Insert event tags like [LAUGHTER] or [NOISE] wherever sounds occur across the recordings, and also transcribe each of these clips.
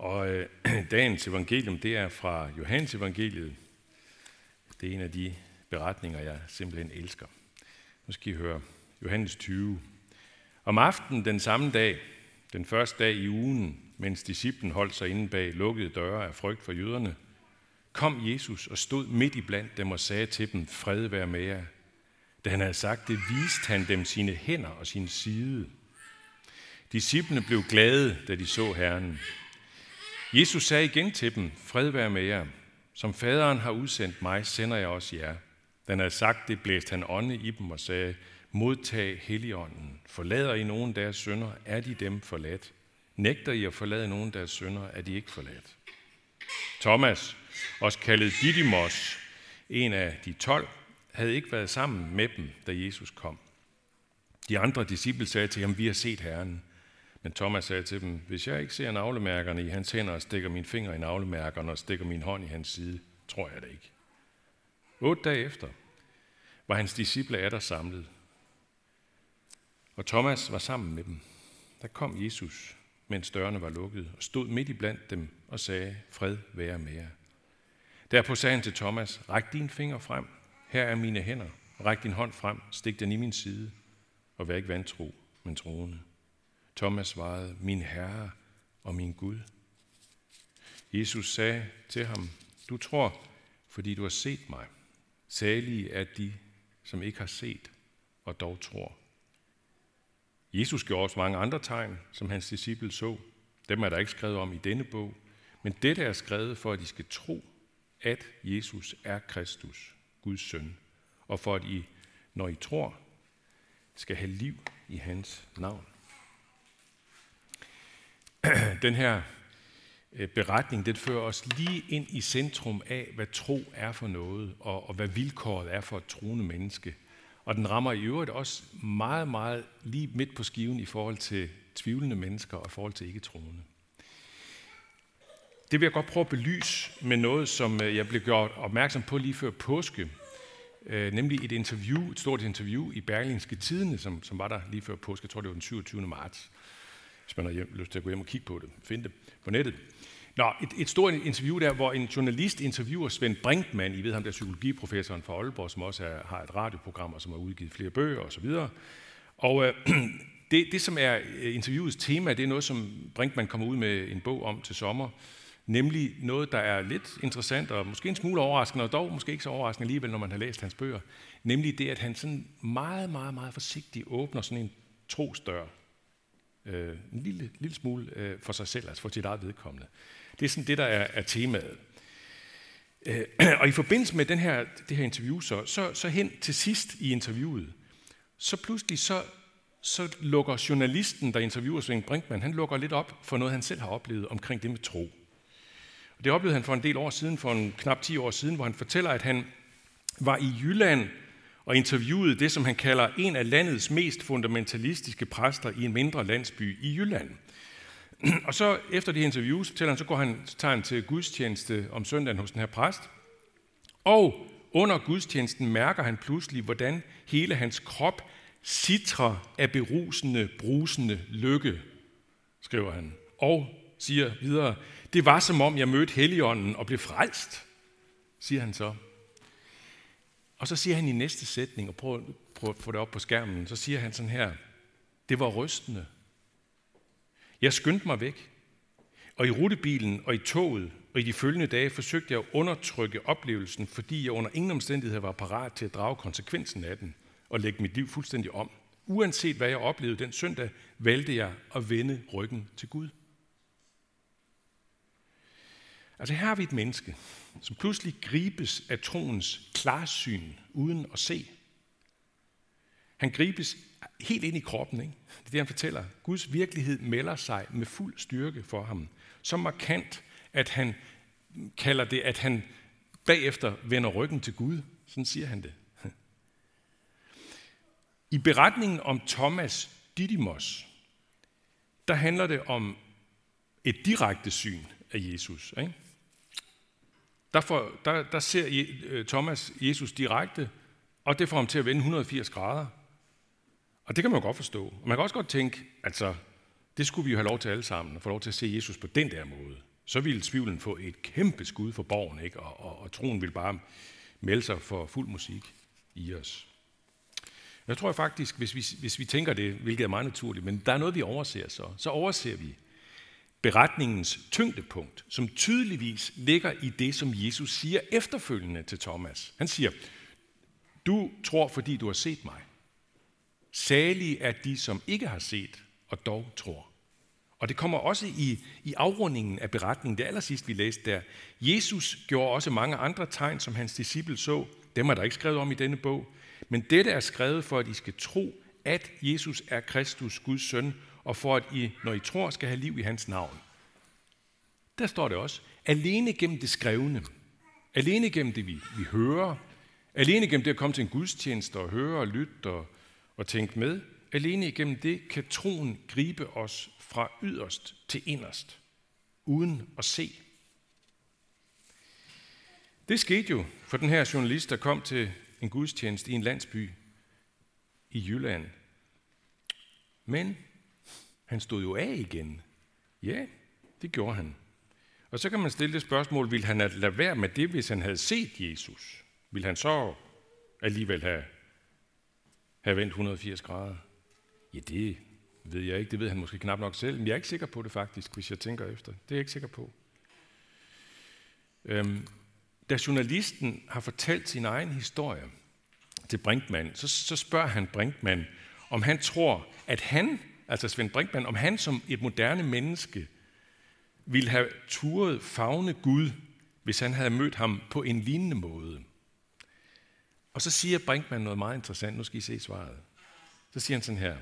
Og øh, [CLEARS THROAT] dagens evangelium, det er fra Johannes evangeliet. Det er en af de beretninger, jeg simpelthen elsker. Nu skal I høre Johannes 20. Om aftenen den samme dag, den første dag i ugen, mens disciplen holdt sig inde bag lukkede døre af frygt for jøderne, kom Jesus og stod midt i blandt dem og sagde til dem, fred være med jer. Da han havde sagt det, viste han dem sine hænder og sin side. Disciplene blev glade, da de så Herren. Jesus sagde igen til dem, fred være med jer. Som faderen har udsendt mig, sender jeg også jer. Den han havde sagt det, blæste han ånde i dem og sagde, modtag heligånden. Forlader I nogen deres sønder, er de dem forladt. Nægter I at forlade nogen deres sønder, er de ikke forladt. Thomas, også kaldet Didymos, en af de tolv, havde ikke været sammen med dem, da Jesus kom. De andre disciple sagde til ham, vi har set Herren. Men Thomas sagde til dem, hvis jeg ikke ser navlemærkerne i hans hænder og stikker min finger i navlemærkerne og stikker min hånd i hans side, tror jeg det ikke. Otte dage efter var hans disciple er der samlet. Og Thomas var sammen med dem. Der kom Jesus, mens dørene var lukket, og stod midt i blandt dem og sagde, fred være med jer. Derpå sagde han til Thomas, ræk din finger frem, her er mine hænder, ræk din hånd frem, stik den i min side, og vær ikke vantro, men troende. Thomas svarede, min Herre og min Gud. Jesus sagde til ham, du tror, fordi du har set mig. Salige er de, som ikke har set og dog tror. Jesus gjorde også mange andre tegn, som hans disciple så. Dem er der ikke skrevet om i denne bog, men dette er skrevet for, at I skal tro, at Jesus er Kristus, Guds søn, og for at I, når I tror, skal have liv i hans navn. Den her øh, beretning, den fører os lige ind i centrum af, hvad tro er for noget, og, og hvad vilkåret er for et troende menneske. Og den rammer i øvrigt også meget, meget lige midt på skiven i forhold til tvivlende mennesker og i forhold til ikke-troende. Det vil jeg godt prøve at belyse med noget, som øh, jeg blev gjort opmærksom på lige før påske, øh, nemlig et interview, et stort interview i Berlingske Tidene, som, som var der lige før påske, jeg tror det var den 27. marts, hvis man har hjem, lyst til at gå hjem og kigge på det, finde det på nettet. Nå, et, et stort interview der, hvor en journalist interviewer Svend Brinkmann, I ved ham der psykologiprofessoren fra Aalborg, som også er, har et radioprogram, og som har udgivet flere bøger osv. Og, og øh, [CLEARS THROAT] det, det, som er øh, interviewets tema, det er noget, som Brinkmann kommer ud med en bog om til sommer, nemlig noget, der er lidt interessant og måske en smule overraskende, og dog måske ikke så overraskende alligevel, når man har læst hans bøger, nemlig det, at han sådan meget, meget, meget forsigtigt åbner sådan en trosdør, øh, en lille, lille smule øh, for sig selv, altså for sit eget vedkommende. Det er sådan det, der er, er temaet. Øh, [CLEARS THROAT] og i forbindelse med den her, det her interview, så, så, så hen til sidst i interviewet, så pludselig så, så lukker journalisten, der interviewer Svend Brinkmann, han lukker lidt op for noget, han selv har oplevet omkring det med tro. Og det oplevede han for en del år siden, for en knap 10 år siden, hvor han fortæller, at han var i Jylland og interviewede det, som han kalder en af landets mest fundamentalistiske præster i en mindre landsby i Jylland. [CLEARS THROAT] Og så efter det interview, så, han, så går han, så tager han til gudstjeneste om søndagen hos den her præst. Og under gudstjenesten mærker han pludselig, hvordan hele hans krop citrer af berusende, brusende lykke, skriver han. Og siger videre, det var som om jeg mødte Helligånden og blev frelst, siger han så. Og så siger han i næste sætning, og prøv, prøv at få det op på skærmen, så siger han sådan her, det var rystende. Jeg skyndte mig væk, og i rutebilen og i toget og i de følgende dage forsøgte jeg at undertrykke oplevelsen, fordi jeg under ingen omstændighed var parat til at drage konsekvensen af den og lægge mit liv fuldstændig om. Uanset hvad jeg oplevede den søndag, valgte jeg at vende ryggen til Gud. Altså her har vi et menneske, som pludselig gribes af troens klarsyn uden at se. Han gribes helt ind i kroppen. Ikke? Det er det, han fortæller. Guds virkelighed melder sig med fuld styrke for ham. Så markant, at han kalder det, at han bagefter vender ryggen til Gud. Sådan siger han det. I beretningen om Thomas Didymos, der handler det om et direkte syn af Jesus. Ikke? Der, får, der, der ser øh, Thomas Jesus direkte, og det får ham til at vende 180 grader. Og det kan man jo godt forstå. Og man kan også godt tænke, altså, det skulle vi jo have lov til alle sammen, at få lov til at se Jesus på den der måde. så ville tvivlen få et kæmpe skud for borgen, ikke? Og, og, og troen ville bare melde sig for fuld musik i os. Jeg tror faktisk, hvis vi, hvis vi tænker det, hvilket er meget naturligt, men der er noget, vi overser så, så overser vi beretningens tyngdepunkt, som tydeligvis ligger i det, som Jesus siger efterfølgende til Thomas. Han siger, du tror, fordi du har set mig. Salige er de, som ikke har set og dog tror. Og det kommer også i, i afrundingen af beretningen, det allersidst vi læste der. Jesus gjorde også mange andre tegn, som hans disciple så. Dem er der ikke skrevet om i denne bog. Men dette er skrevet for, at I skal tro, at Jesus er Kristus, Guds søn, og for at I, når I tror, skal have liv i hans navn. Der står det også. Alene gennem det skrevne, alene gennem det, vi, vi hører, alene gennem det at komme til en gudstjeneste og høre og lytte og, og tænke med, alene igennem det kan troen gribe os fra yderst til inderst, uden at se. Det skete jo for den her journalist, der kom til en gudstjeneste i en landsby i Jylland. Men han stod jo af igen. Ja, det gjorde han. Og så kan man stille det spørgsmål, ville han lade være med det, hvis han havde set Jesus? Vil han så alligevel have, have vendt 180 grader? Ja, det ved jeg ikke. Det ved han måske knap nok selv. Men jeg er ikke sikker på det faktisk, hvis jeg tænker efter. Det er jeg ikke sikker på. Øhm, da journalisten har fortalt sin egen historie til Brinkmann, så, så spørger han Brinkmann, om han tror, at han, altså Svend Brinkmann, om han som et moderne menneske ville have turet fagne Gud, hvis han havde mødt ham på en lignende måde. Og så siger Brinkmann noget meget interessant. Nu skal I se svaret. Så siger han sådan her.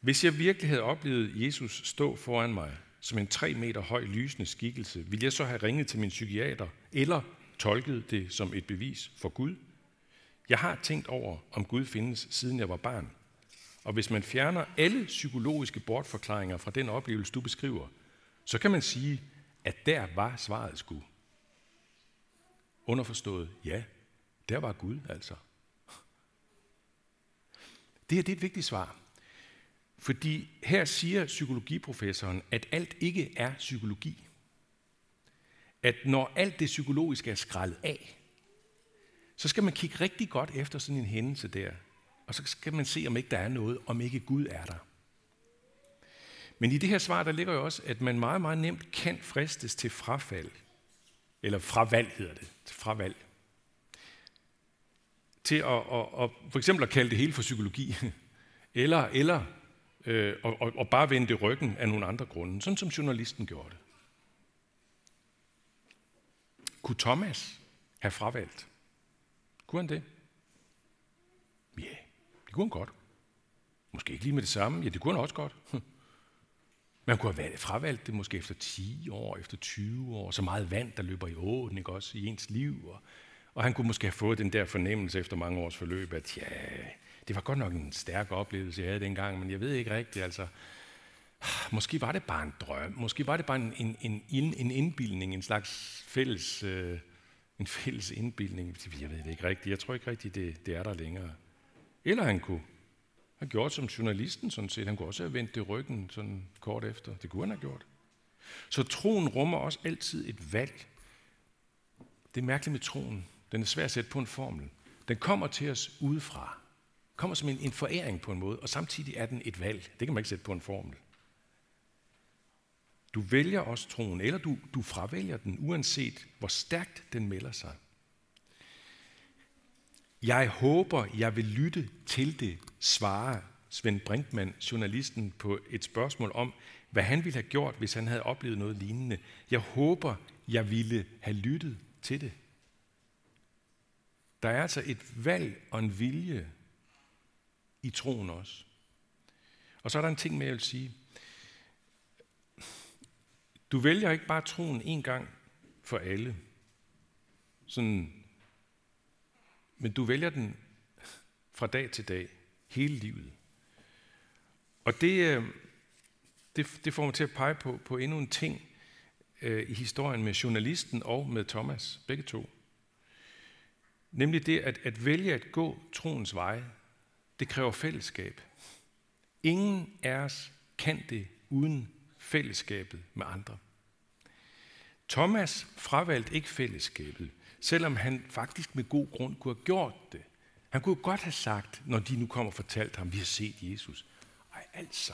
Hvis jeg virkelig havde oplevet Jesus stå foran mig som en tre meter høj lysende skikkelse, ville jeg så have ringet til min psykiater eller tolket det som et bevis for Gud? Jeg har tænkt over, om Gud findes, siden jeg var barn. Og hvis man fjerner alle psykologiske bortforklaringer fra den oplevelse, du beskriver, så kan man sige, at der var svaret sgu. Underforstået, ja, der var Gud altså. Det her det er et vigtigt svar. Fordi her siger psykologiprofessoren, at alt ikke er psykologi. At når alt det psykologiske er skrællet af, så skal man kigge rigtig godt efter sådan en hændelse der. Og så skal man se, om ikke der er noget, om ikke Gud er der. Men i det her svar, der ligger jo også, at man meget, meget nemt kan fristes til frafald. Eller fravalg hedder det. Til fravalg. Til at, at, at, for eksempel at kalde det hele for psykologi. [LAUGHS] Eller, eller øh, og, og, og bare vende ryggen af nogle andre grunde, sådan som journalisten gjorde det. Kunne Thomas have fravalgt? Kunne han det? Det kunne han godt. Måske ikke lige med det samme. Ja, det kunne han også godt. [LAUGHS] Man kunne have fravalgt det måske efter 10 år, efter 20 år. Så meget vand, der løber i åen, ikke også, i ens liv. Og, og han kunne måske have fået den der fornemmelse efter mange års forløb, at ja, det var godt nok en stærk oplevelse, jeg havde dengang, men jeg ved ikke rigtigt, altså, [SIGHS] måske var det bare en drøm, måske var det bare en, en, en, en indbildning, en slags fælles, øh, en fælles indbildning. Jeg ved det ikke rigtigt, jeg tror ikke rigtigt, det, det er der længere. Eller han kunne have gjort som journalisten sådan set, han kunne også have vendt det ryggen sådan kort efter. Det kunne han have gjort. Så troen rummer også altid et valg. Det er mærkeligt med troen. Den er svær at sætte på en formel. Den kommer til os udefra kommer som en, en foræring på en måde, og samtidig er den et valg. Det kan man ikke sætte på en formel. Du vælger også troen, eller du, du fravælger den, uanset hvor stærkt den melder sig. Jeg håber, jeg vil lytte til det, svarer Svend Brinkmann, journalisten, på et spørgsmål om, hvad han ville have gjort, hvis han havde oplevet noget lignende. Jeg håber, jeg ville have lyttet til det. Der er altså et valg og en vilje i troen også. Og så er der en ting med, jeg vil sige. Du vælger ikke bare troen en gang for alle. Sådan, men du vælger den fra dag til dag, hele livet. Og det, øh, det, det får mig til at pege på, på endnu en ting øh, i historien med journalisten og med Thomas, begge to. Nemlig det at, at vælge at gå troens vej, det kræver fællesskab. Ingen af os kan det uden fællesskabet med andre. Thomas fravalgte ikke fællesskabet, selvom han faktisk med god grund kunne have gjort det. Han kunne godt have sagt, når de nu kommer og fortalt ham, vi har set Jesus. Ej, altså,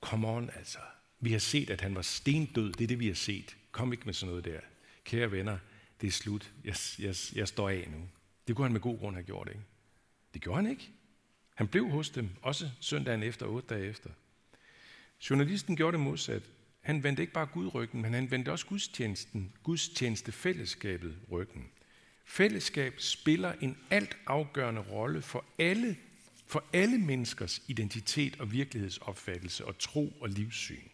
come on, altså. Vi har set, at han var stendød. Det er det, vi har set. Kom ikke med sådan noget der. Kære venner, det er slut. Jeg, jeg, jeg står af nu. Det kunne han med god grund have gjort, ikke? Det gjorde han ikke. Han blev hos dem, også søndagen efter, otte dage efter. Journalisten gjorde det modsat. Han vendte ikke bare Gud ryggen, men han vendte også gudstjenesten, gudstjenestefællesskabet ryggen. Fællesskab spiller en alt afgørende rolle for alle, for alle menneskers identitet og virkelighedsopfattelse og tro og livssyn.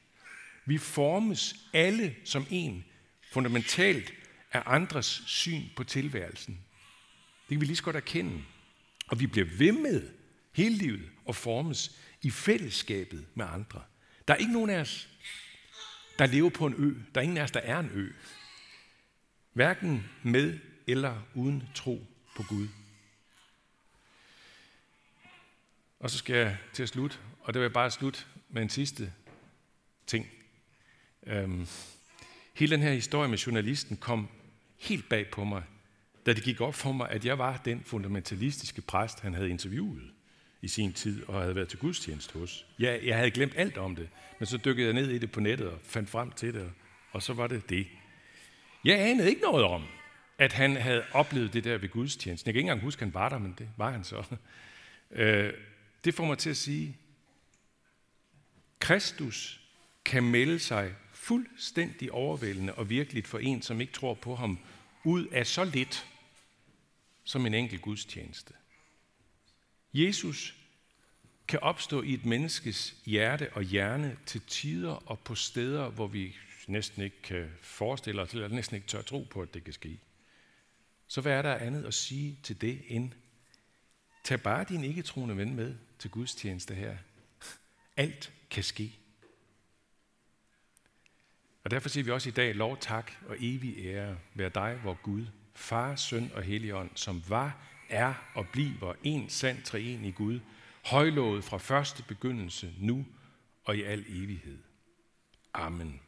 Vi formes alle som en fundamentalt af andres syn på tilværelsen. Det kan vi lige så godt erkende. Og vi bliver ved med hele livet og formes i fællesskabet med andre. Der er ikke nogen af os, der lever på en ø. Der er ingen af os, der er en ø. Hverken med eller uden tro på Gud. Og så skal jeg til at slutte, og det vil jeg bare slutte med en sidste ting. Øhm, hele den her historie med journalisten kom helt bag på mig, da det gik op for mig, at jeg var den fundamentalistiske præst, han havde interviewet i sin tid og havde været til gudstjeneste hos. Jeg, jeg havde glemt alt om det, men så dykkede jeg ned i det på nettet og fandt frem til det, og så var det det. Jeg anede ikke noget om, at han havde oplevet det der ved gudstjenesten. Jeg kan ikke engang huske, at han var der, men det var han så. [LAUGHS] Øh, det får mig til at sige, Kristus kan melde sig fuldstændig overvældende og virkeligt for en, som ikke tror på ham, ud af så lidt som en enkelt gudstjeneste. Jesus kan opstå i et menneskes hjerte og hjerne til tider og på steder, hvor vi næsten ikke kan forestille os, eller næsten ikke tør tro på, at det kan ske. Så hvad er der andet at sige til det end, tag bare din ikke-troende ven med til gudstjeneste her. Alt kan ske. Og derfor siger vi også i dag, lov, tak og evig ære være dig, hvor Gud, Far, Søn og Helligånd, som var, er og bliver en sand træen i Gud, højlået fra første begyndelse, nu og i al evighed. Amen.